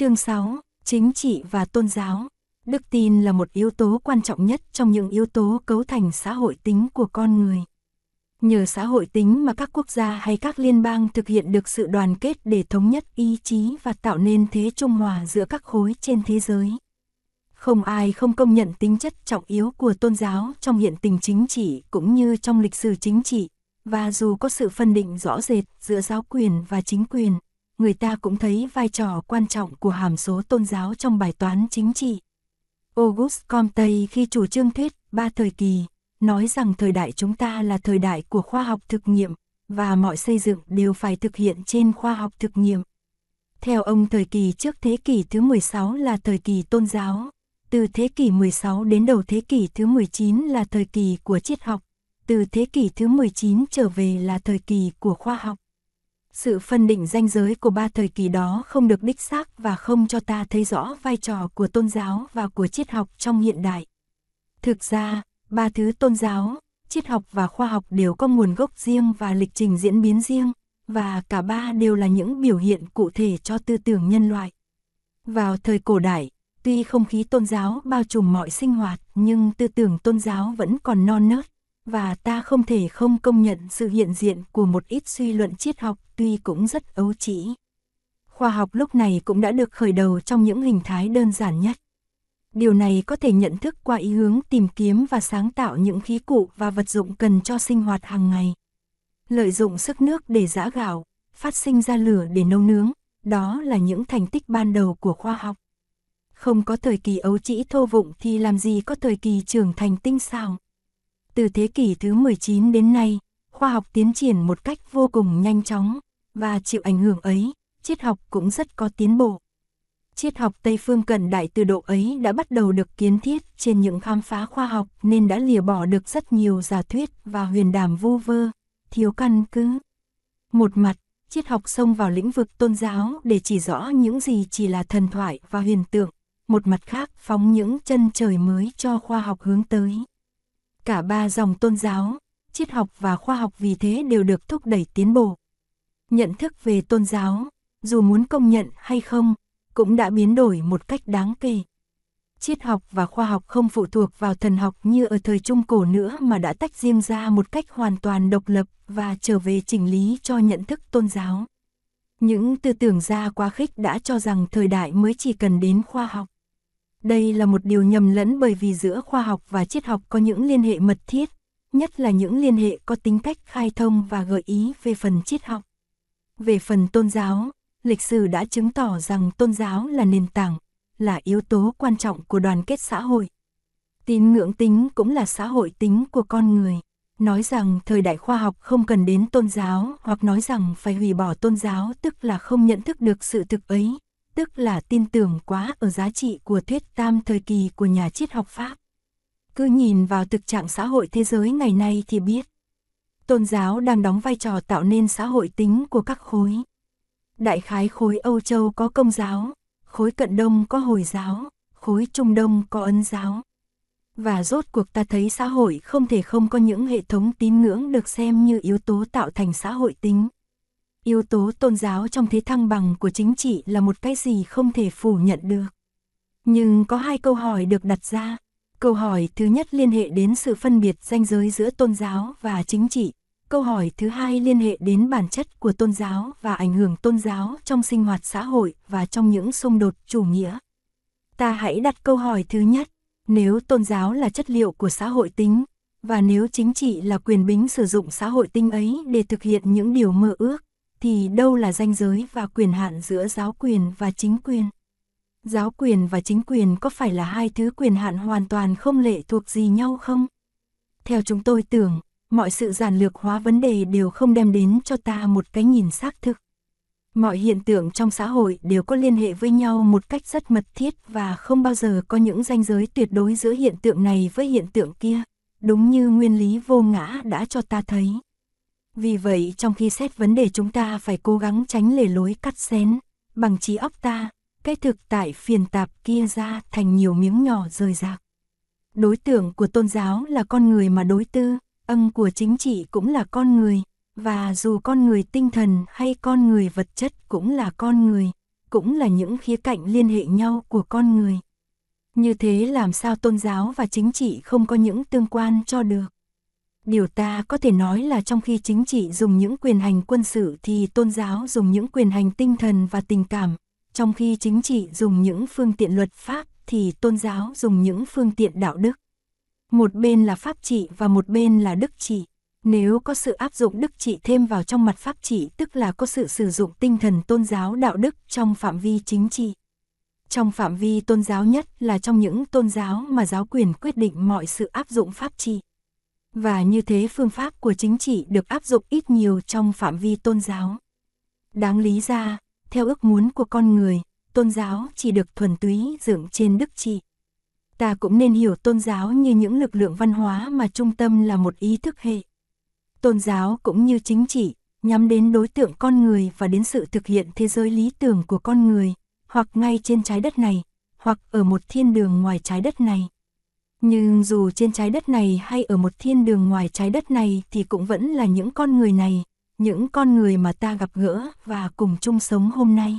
Chương 6, Chính trị và tôn giáo. Đức tin là một yếu tố quan trọng nhất trong những yếu tố cấu thành xã hội tính của con người. Nhờ xã hội tính mà các quốc gia hay các liên bang thực hiện được sự đoàn kết để thống nhất ý chí và tạo nên thế trung hòa giữa các khối trên thế giới. Không ai không công nhận tính chất trọng yếu của tôn giáo trong hiện tình chính trị cũng như trong lịch sử chính trị, và dù có sự phân định rõ rệt giữa giáo quyền và chính quyền, người ta cũng thấy vai trò quan trọng của hàm số tôn giáo trong bài toán chính trị. Auguste Comte khi chủ trương thuyết ba thời kỳ, nói rằng thời đại chúng ta là thời đại của khoa học thực nghiệm, và mọi xây dựng đều phải thực hiện trên khoa học thực nghiệm. Theo ông thời kỳ trước thế kỷ thứ 16 là thời kỳ tôn giáo, từ thế kỷ 16 đến đầu thế kỷ thứ 19 là thời kỳ của triết học, từ thế kỷ thứ 19 trở về là thời kỳ của khoa học. Sự phân định ranh giới của ba thời kỳ đó không được đích xác và không cho ta thấy rõ vai trò của tôn giáo và của triết học trong hiện đại. Thực ra, ba thứ tôn giáo, triết học và khoa học đều có nguồn gốc riêng và lịch trình diễn biến riêng, và cả ba đều là những biểu hiện cụ thể cho tư tưởng nhân loại. Vào thời cổ đại, tuy không khí tôn giáo bao trùm mọi sinh hoạt, nhưng tư tưởng tôn giáo vẫn còn non nớt, và ta không thể không công nhận sự hiện diện của một ít suy luận triết học tuy cũng rất ấu trĩ. Khoa học lúc này cũng đã được khởi đầu trong những hình thái đơn giản nhất. Điều này có thể nhận thức qua ý hướng tìm kiếm và sáng tạo những khí cụ và vật dụng cần cho sinh hoạt hàng ngày. Lợi dụng sức nước để giã gạo, phát sinh ra lửa để nấu nướng, đó là những thành tích ban đầu của khoa học. Không có thời kỳ ấu trĩ thô vụng thì làm gì có thời kỳ trưởng thành tinh xảo. Từ thế kỷ thứ 19 đến nay, khoa học tiến triển một cách vô cùng nhanh chóng, và chịu ảnh hưởng ấy, triết học cũng rất có tiến bộ. Triết học Tây phương cận đại từ độ ấy đã bắt đầu được kiến thiết trên những khám phá khoa học nên đã lìa bỏ được rất nhiều giả thuyết và huyền đàm vu vơ, thiếu căn cứ. Một mặt, triết học xông vào lĩnh vực tôn giáo để chỉ rõ những gì chỉ là thần thoại và huyền tượng, một mặt khác phóng những chân trời mới cho khoa học hướng tới. Cả ba dòng tôn giáo, triết học và khoa học vì thế đều được thúc đẩy tiến bộ. Nhận thức về tôn giáo, dù muốn công nhận hay không, cũng đã biến đổi một cách đáng kể. Triết học và khoa học không phụ thuộc vào thần học như ở thời Trung Cổ nữa mà đã tách riêng ra một cách hoàn toàn độc lập và trở về chỉnh lý cho nhận thức tôn giáo. Những tư tưởng gia quá khích đã cho rằng thời đại mới chỉ cần đến khoa học. Đây là một điều nhầm lẫn bởi vì giữa khoa học và triết học có những liên hệ mật thiết, nhất là những liên hệ có tính cách khai thông và gợi ý về phần triết học. Về phần tôn giáo, lịch sử đã chứng tỏ rằng tôn giáo là nền tảng, là yếu tố quan trọng của đoàn kết xã hội. Tín ngưỡng tính cũng là xã hội tính của con người. Nói rằng thời đại khoa học không cần đến tôn giáo hoặc nói rằng phải hủy bỏ tôn giáo tức là không nhận thức được sự thực ấy, tức là tin tưởng quá ở giá trị của thuyết tam thời kỳ của nhà triết học Pháp. Cứ nhìn vào thực trạng xã hội thế giới ngày nay thì biết. Tôn giáo đang đóng vai trò tạo nên xã hội tính của các khối. Đại khái khối Âu Châu có công giáo, khối cận đông có hồi giáo, khối trung đông có ấn giáo. Và rốt cuộc ta thấy xã hội không thể không có những hệ thống tín ngưỡng được xem như yếu tố tạo thành xã hội tính. Yếu tố tôn giáo trong thế thăng bằng của chính trị là một cái gì không thể phủ nhận được. Nhưng có hai câu hỏi được đặt ra. Câu hỏi thứ nhất liên hệ đến sự phân biệt ranh giới giữa tôn giáo và chính trị. Câu hỏi thứ hai liên hệ đến bản chất của tôn giáo và ảnh hưởng tôn giáo trong sinh hoạt xã hội và trong những xung đột chủ nghĩa. Ta hãy đặt câu hỏi thứ nhất, nếu tôn giáo là chất liệu của xã hội tính, và nếu chính trị là quyền bính sử dụng xã hội tinh ấy để thực hiện những điều mơ ước, thì đâu là ranh giới và quyền hạn giữa giáo quyền và chính quyền? Giáo quyền và chính quyền có phải là hai thứ quyền hạn hoàn toàn không lệ thuộc gì nhau không? Theo chúng tôi tưởng, mọi sự giản lược hóa vấn đề đều không đem đến cho ta một cái nhìn xác thực. Mọi hiện tượng trong xã hội đều có liên hệ với nhau một cách rất mật thiết và không bao giờ có những ranh giới tuyệt đối giữa hiện tượng này với hiện tượng kia, đúng như nguyên lý vô ngã đã cho ta thấy. Vì vậy trong khi xét vấn đề chúng ta phải cố gắng tránh lề lối cắt xén, bằng trí óc ta, cái thực tại phiền tạp kia ra thành nhiều miếng nhỏ rời rạc. Đối tượng của tôn giáo là con người mà đối tư, ân của chính trị cũng là con người, và dù con người tinh thần hay con người vật chất cũng là con người, cũng là những khía cạnh liên hệ nhau của con người. Như thế làm sao tôn giáo và chính trị không có những tương quan cho được. Điều ta có thể nói là trong khi chính trị dùng những quyền hành quân sự thì tôn giáo dùng những quyền hành tinh thần và tình cảm, trong khi chính trị dùng những phương tiện luật pháp thì tôn giáo dùng những phương tiện đạo đức. Một bên là pháp trị và một bên là đức trị. Nếu có sự áp dụng đức trị thêm vào trong mặt pháp trị tức là có sự sử dụng tinh thần tôn giáo đạo đức trong phạm vi chính trị. Trong phạm vi tôn giáo nhất là trong những tôn giáo mà giáo quyền quyết định mọi sự áp dụng pháp trị. Và như thế phương pháp của chính trị được áp dụng ít nhiều trong phạm vi tôn giáo. Đáng lý ra, theo ước muốn của con người, tôn giáo chỉ được thuần túy dựng trên đức trị. Ta cũng nên hiểu tôn giáo như những lực lượng văn hóa mà trung tâm là một ý thức hệ. Tôn giáo cũng như chính trị, nhắm đến đối tượng con người và đến sự thực hiện thế giới lý tưởng của con người, hoặc ngay trên trái đất này, hoặc ở một thiên đường ngoài trái đất này. Nhưng dù trên trái đất này hay ở một thiên đường ngoài trái đất này thì cũng vẫn là những con người này, những con người mà ta gặp gỡ và cùng chung sống hôm nay.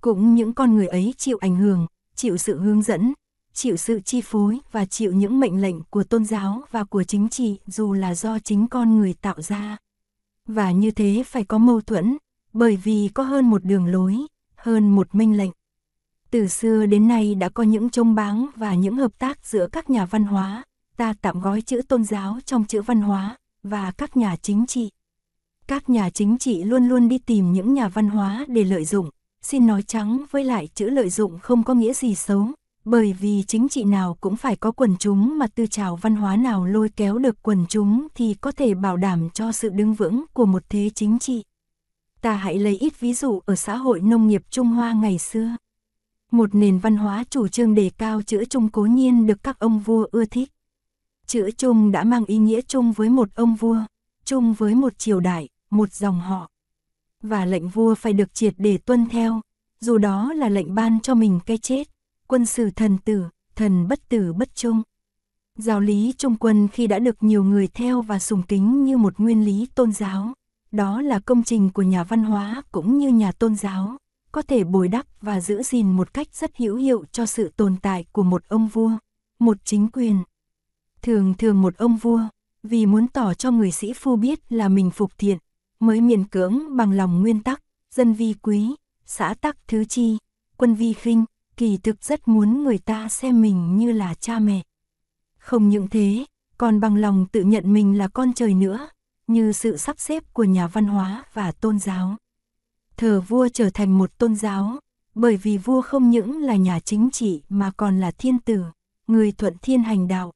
Cũng những con người ấy chịu ảnh hưởng, chịu sự hướng dẫn, chịu sự chi phối và chịu những mệnh lệnh của tôn giáo và của chính trị dù là do chính con người tạo ra. Và như thế phải có mâu thuẫn, bởi vì có hơn một đường lối, hơn một minh lệnh. Từ xưa đến nay đã có những trông báng và những hợp tác giữa các nhà văn hóa, ta tạm gói chữ tôn giáo trong chữ văn hóa, và các nhà chính trị. Các nhà chính trị luôn luôn đi tìm những nhà văn hóa để lợi dụng, xin nói trắng với lại chữ lợi dụng không có nghĩa gì xấu, bởi vì chính trị nào cũng phải có quần chúng mà tư trào văn hóa nào lôi kéo được quần chúng thì có thể bảo đảm cho sự đứng vững của một thế chính trị. Ta hãy lấy ít ví dụ ở xã hội nông nghiệp Trung Hoa ngày xưa. Một nền văn hóa chủ trương đề cao chữ Trung cố nhiên được các ông vua ưa thích. Chữ Trung đã mang ý nghĩa chung với một ông vua, chung với một triều đại, một dòng họ. Và lệnh vua phải được triệt để tuân theo, dù đó là lệnh ban cho mình cái chết, quân sử thần tử, thần bất tử bất trung. Giáo lý trung quân khi đã được nhiều người theo và sùng kính như một nguyên lý tôn giáo, đó là công trình của nhà văn hóa cũng như nhà tôn giáo, có thể bồi đắp và giữ gìn một cách rất hữu hiệu cho sự tồn tại của một ông vua, một chính quyền. Thường thường một ông vua, vì muốn tỏ cho người sĩ phu biết là mình phục thiện, mới miền cưỡng bằng lòng nguyên tắc, dân vi quý, xã tắc thứ chi, quân vi khinh, kỳ thực rất muốn người ta xem mình như là cha mẹ. Không những thế, còn bằng lòng tự nhận mình là con trời nữa, như sự sắp xếp của nhà văn hóa và tôn giáo. Thờ vua trở thành một tôn giáo, bởi vì vua không những là nhà chính trị mà còn là thiên tử, người thuận thiên hành đạo.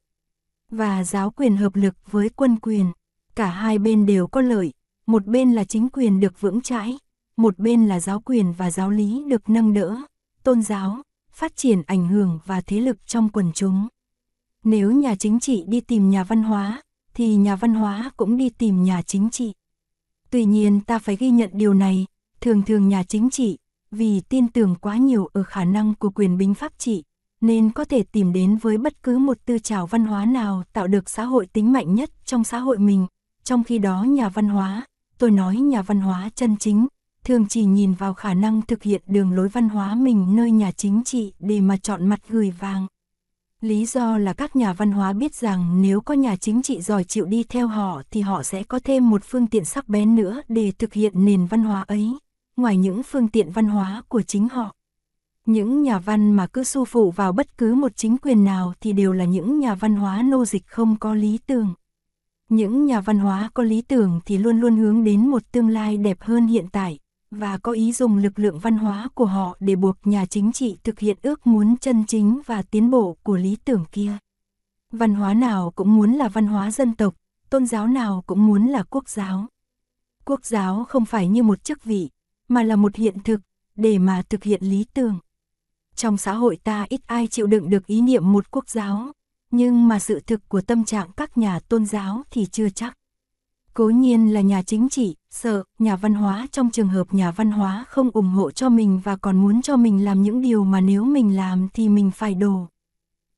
Và giáo quyền hợp lực với quân quyền, cả hai bên đều có lợi, một bên là chính quyền được vững chãi, một bên là giáo quyền và giáo lý được nâng đỡ, tôn giáo, phát triển ảnh hưởng và thế lực trong quần chúng. Nếu nhà chính trị đi tìm nhà văn hóa, thì nhà văn hóa cũng đi tìm nhà chính trị. Tuy nhiên ta phải ghi nhận điều này, thường thường nhà chính trị, vì tin tưởng quá nhiều ở khả năng của quyền binh pháp trị, nên có thể tìm đến với bất cứ một tư trào văn hóa nào tạo được xã hội tính mạnh nhất trong xã hội mình, trong khi đó nhà văn hóa, tôi nói nhà văn hóa chân chính, thường chỉ nhìn vào khả năng thực hiện đường lối văn hóa mình nơi nhà chính trị để mà chọn mặt gửi vàng. Lý do là các nhà văn hóa biết rằng nếu có nhà chính trị giỏi chịu đi theo họ thì họ sẽ có thêm một phương tiện sắc bén nữa để thực hiện nền văn hóa ấy, ngoài những phương tiện văn hóa của chính họ. Những nhà văn mà cứ su phụ vào bất cứ một chính quyền nào thì đều là những nhà văn hóa nô dịch không có lý tưởng. Những nhà văn hóa có lý tưởng thì luôn luôn hướng đến một tương lai đẹp hơn hiện tại, và có ý dùng lực lượng văn hóa của họ để buộc nhà chính trị thực hiện ước muốn chân chính và tiến bộ của lý tưởng kia. Văn hóa nào cũng muốn là văn hóa dân tộc, tôn giáo nào cũng muốn là quốc giáo. Quốc giáo không phải như một chức vị, mà là một hiện thực, để mà thực hiện lý tưởng. Trong xã hội ta ít ai chịu đựng được ý niệm một quốc giáo, nhưng mà sự thực của tâm trạng các nhà tôn giáo thì chưa chắc. Cố nhiên là nhà chính trị, sợ, nhà văn hóa trong trường hợp nhà văn hóa không ủng hộ cho mình và còn muốn cho mình làm những điều mà nếu mình làm thì mình phải đổ.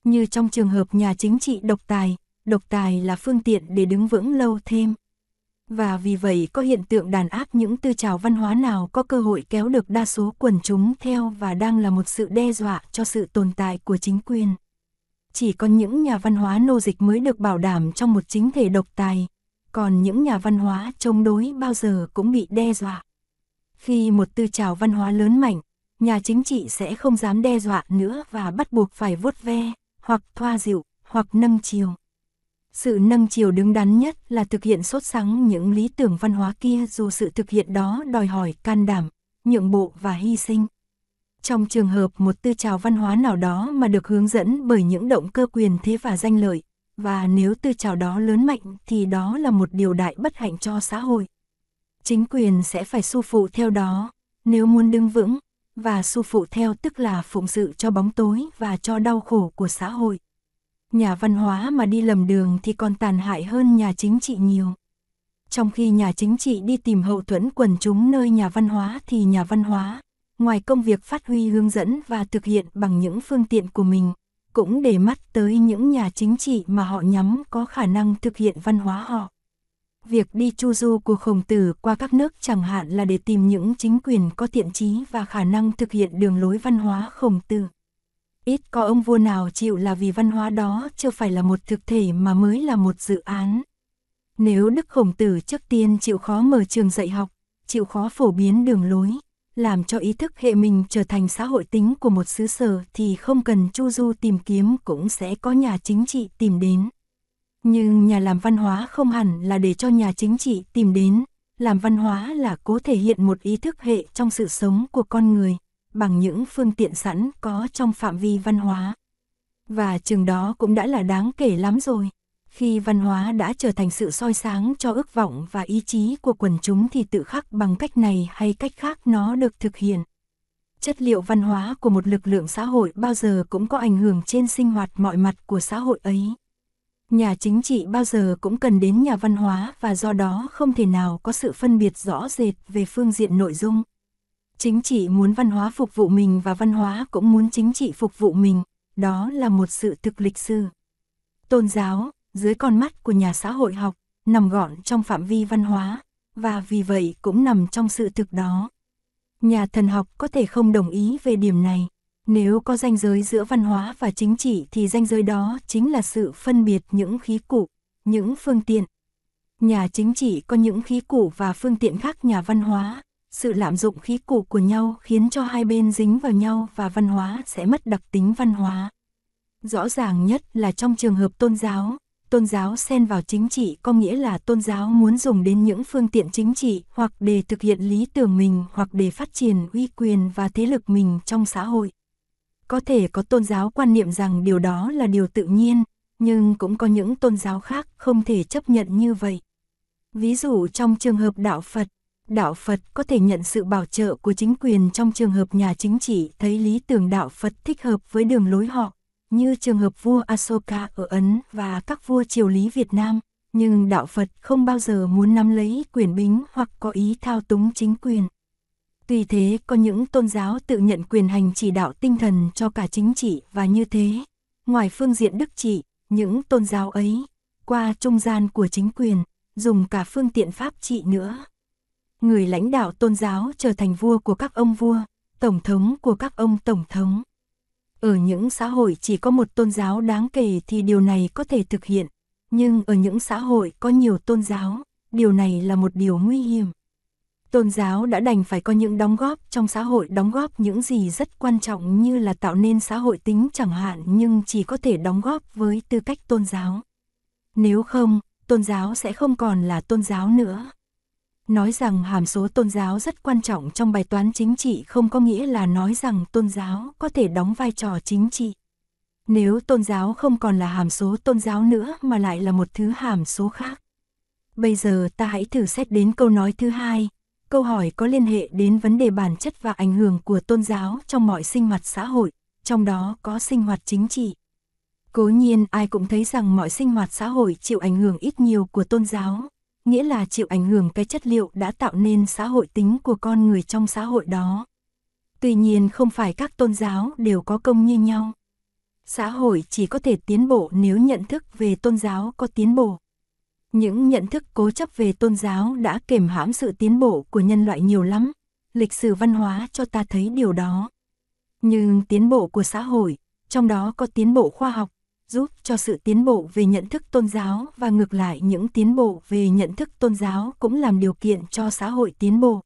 Như trong trường hợp nhà chính trị độc tài, độc tài là phương tiện để đứng vững lâu thêm. Và vì vậy có hiện tượng đàn áp những tư trào văn hóa nào có cơ hội kéo được đa số quần chúng theo và đang là một sự đe dọa cho sự tồn tại của chính quyền. Chỉ có những nhà văn hóa nô dịch mới được bảo đảm trong một chính thể độc tài, còn những nhà văn hóa chống đối bao giờ cũng bị đe dọa. Khi một tư trào văn hóa lớn mạnh, nhà chính trị sẽ không dám đe dọa nữa và bắt buộc phải vuốt ve, hoặc thoa dịu, hoặc nâng chiều. Sự nâng chiều đứng đắn nhất là thực hiện sốt sắng những lý tưởng văn hóa kia dù sự thực hiện đó đòi hỏi can đảm, nhượng bộ và hy sinh. Trong trường hợp một tư trào văn hóa nào đó mà được hướng dẫn bởi những động cơ quyền thế và danh lợi, và nếu tư trào đó lớn mạnh thì đó là một điều đại bất hạnh cho xã hội. Chính quyền sẽ phải su phụ theo đó, nếu muốn đứng vững, và su phụ theo tức là phụng sự cho bóng tối và cho đau khổ của xã hội. Nhà văn hóa mà đi lầm đường thì còn tàn hại hơn nhà chính trị nhiều. Trong khi nhà chính trị đi tìm hậu thuẫn quần chúng nơi nhà văn hóa thì nhà văn hóa, ngoài công việc phát huy hướng dẫn và thực hiện bằng những phương tiện của mình, cũng để mắt tới những nhà chính trị mà họ nhắm có khả năng thực hiện văn hóa họ. Việc đi chu du của khổng tử qua các nước chẳng hạn là để tìm những chính quyền có thiện trí và khả năng thực hiện đường lối văn hóa khổng tử. Ít có ông vua nào chịu là vì văn hóa đó chưa phải là một thực thể mà mới là một dự án. Nếu Đức Khổng Tử trước tiên chịu khó mở trường dạy học, chịu khó phổ biến đường lối, làm cho ý thức hệ mình trở thành xã hội tính của một xứ sở thì không cần chu du tìm kiếm cũng sẽ có nhà chính trị tìm đến. Nhưng nhà làm văn hóa không hẳn là để cho nhà chính trị tìm đến, làm văn hóa là cố thể hiện một ý thức hệ trong sự sống của con người, bằng những phương tiện sẵn có trong phạm vi văn hóa. Và chừng đó cũng đã là đáng kể lắm rồi. Khi văn hóa đã trở thành sự soi sáng cho ước vọng và ý chí của quần chúng thì tự khắc bằng cách này hay cách khác nó được thực hiện. Chất liệu văn hóa của một lực lượng xã hội bao giờ cũng có ảnh hưởng trên sinh hoạt mọi mặt của xã hội ấy. Nhà chính trị bao giờ cũng cần đến nhà văn hóa và do đó không thể nào có sự phân biệt rõ rệt về phương diện nội dung. Chính trị muốn văn hóa phục vụ mình và văn hóa cũng muốn chính trị phục vụ mình, đó là một sự thực lịch sử. Tôn giáo, dưới con mắt của nhà xã hội học, nằm gọn trong phạm vi văn hóa, và vì vậy cũng nằm trong sự thực đó. Nhà thần học có thể không đồng ý về điểm này. Nếu có ranh giới giữa văn hóa và chính trị thì ranh giới đó chính là sự phân biệt những khí cụ, những phương tiện. Nhà chính trị có những khí cụ và phương tiện khác nhà văn hóa, sự lạm dụng khí cụ của nhau khiến cho hai bên dính vào nhau và văn hóa sẽ mất đặc tính văn hóa. Rõ ràng nhất là trong trường hợp tôn giáo, tôn giáo xen vào chính trị có nghĩa là tôn giáo muốn dùng đến những phương tiện chính trị hoặc để thực hiện lý tưởng mình hoặc để phát triển uy quyền và thế lực mình trong xã hội. Có thể có tôn giáo quan niệm rằng điều đó là điều tự nhiên, nhưng cũng có những tôn giáo khác không thể chấp nhận như vậy. Ví dụ trong trường hợp đạo Phật, đạo Phật có thể nhận sự bảo trợ của chính quyền trong trường hợp nhà chính trị thấy lý tưởng đạo Phật thích hợp với đường lối họ, như trường hợp vua Asoka ở Ấn và các vua triều lý Việt Nam, nhưng đạo Phật không bao giờ muốn nắm lấy quyền bính hoặc có ý thao túng chính quyền. Tuy thế, có những tôn giáo tự nhận quyền hành chỉ đạo tinh thần cho cả chính trị và như thế, ngoài phương diện đức trị, những tôn giáo ấy, qua trung gian của chính quyền, dùng cả phương tiện pháp trị nữa người lãnh đạo tôn giáo trở thành vua của các ông vua, tổng thống của các ông tổng thống. Ở những xã hội chỉ có một tôn giáo đáng kể thì điều này có thể thực hiện, nhưng ở những xã hội có nhiều tôn giáo, điều này là một điều nguy hiểm. Tôn giáo đã đành phải có những đóng góp trong xã hội đóng góp những gì rất quan trọng như là tạo nên xã hội tính chẳng hạn nhưng chỉ có thể đóng góp với tư cách tôn giáo. Nếu không, tôn giáo sẽ không còn là tôn giáo nữa. Nói rằng hàm số tôn giáo rất quan trọng trong bài toán chính trị không có nghĩa là nói rằng tôn giáo có thể đóng vai trò chính trị. Nếu tôn giáo không còn là hàm số tôn giáo nữa mà lại là một thứ hàm số khác. Bây giờ ta hãy thử xét đến câu nói thứ hai. Câu hỏi có liên hệ đến vấn đề bản chất và ảnh hưởng của tôn giáo trong mọi sinh hoạt xã hội, trong đó có sinh hoạt chính trị. Cố nhiên ai cũng thấy rằng mọi sinh hoạt xã hội chịu ảnh hưởng ít nhiều của tôn giáo, nghĩa là chịu ảnh hưởng cái chất liệu đã tạo nên xã hội tính của con người trong xã hội đó. Tuy nhiên không phải các tôn giáo đều có công như nhau. Xã hội chỉ có thể tiến bộ nếu nhận thức về tôn giáo có tiến bộ. Những nhận thức cố chấp về tôn giáo đã kềm hãm sự tiến bộ của nhân loại nhiều lắm, lịch sử văn hóa cho ta thấy điều đó. Nhưng tiến bộ của xã hội, trong đó có tiến bộ khoa học, giúp cho sự tiến bộ về nhận thức tôn giáo và ngược lại những tiến bộ về nhận thức tôn giáo cũng làm điều kiện cho xã hội tiến bộ.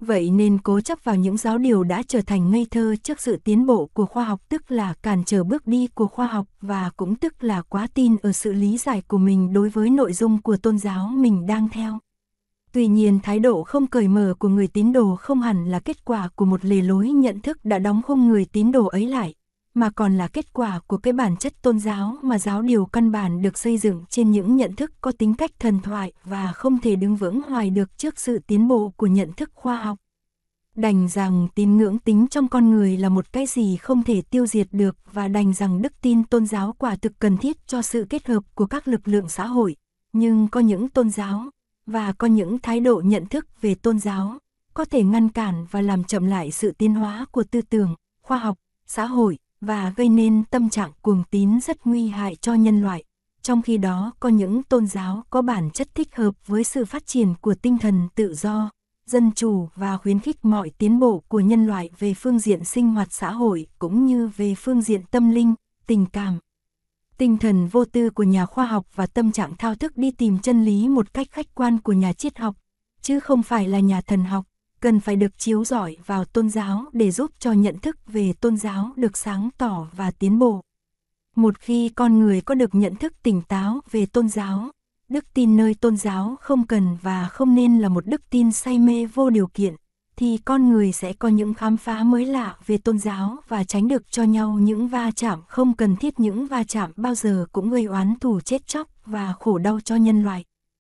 Vậy nên cố chấp vào những giáo điều đã trở thành ngây thơ trước sự tiến bộ của khoa học tức là cản trở bước đi của khoa học và cũng tức là quá tin ở sự lý giải của mình đối với nội dung của tôn giáo mình đang theo. Tuy nhiên thái độ không cởi mở của người tín đồ không hẳn là kết quả của một lề lối nhận thức đã đóng khung người tín đồ ấy lại, mà còn là kết quả của cái bản chất tôn giáo mà giáo điều căn bản được xây dựng trên những nhận thức có tính cách thần thoại và không thể đứng vững hoài được trước sự tiến bộ của nhận thức khoa học. Đành rằng tín ngưỡng tính trong con người là một cái gì không thể tiêu diệt được và đành rằng đức tin tôn giáo quả thực cần thiết cho sự kết hợp của các lực lượng xã hội. Nhưng có những tôn giáo, và có những thái độ nhận thức về tôn giáo, có thể ngăn cản và làm chậm lại sự tiến hóa của tư tưởng, khoa học, xã hội, và gây nên tâm trạng cuồng tín rất nguy hại cho nhân loại. Trong khi đó có những tôn giáo có bản chất thích hợp với sự phát triển của tinh thần tự do, dân chủ và khuyến khích mọi tiến bộ của nhân loại về phương diện sinh hoạt xã hội cũng như về phương diện tâm linh, tình cảm. Tinh thần vô tư của nhà khoa học và tâm trạng thao thức đi tìm chân lý một cách khách quan của nhà triết học, chứ không phải là nhà thần học cần phải được chiếu rọi vào tôn giáo để giúp cho nhận thức về tôn giáo được sáng tỏ và tiến bộ. Một khi con người có được nhận thức tỉnh táo về tôn giáo, đức tin nơi tôn giáo không cần và không nên là một đức tin say mê vô điều kiện, thì con người sẽ có những khám phá mới lạ về tôn giáo và tránh được cho nhau những va chạm không cần thiết những va chạm bao giờ cũng gây oán thù chết chóc và khổ đau cho nhân loại.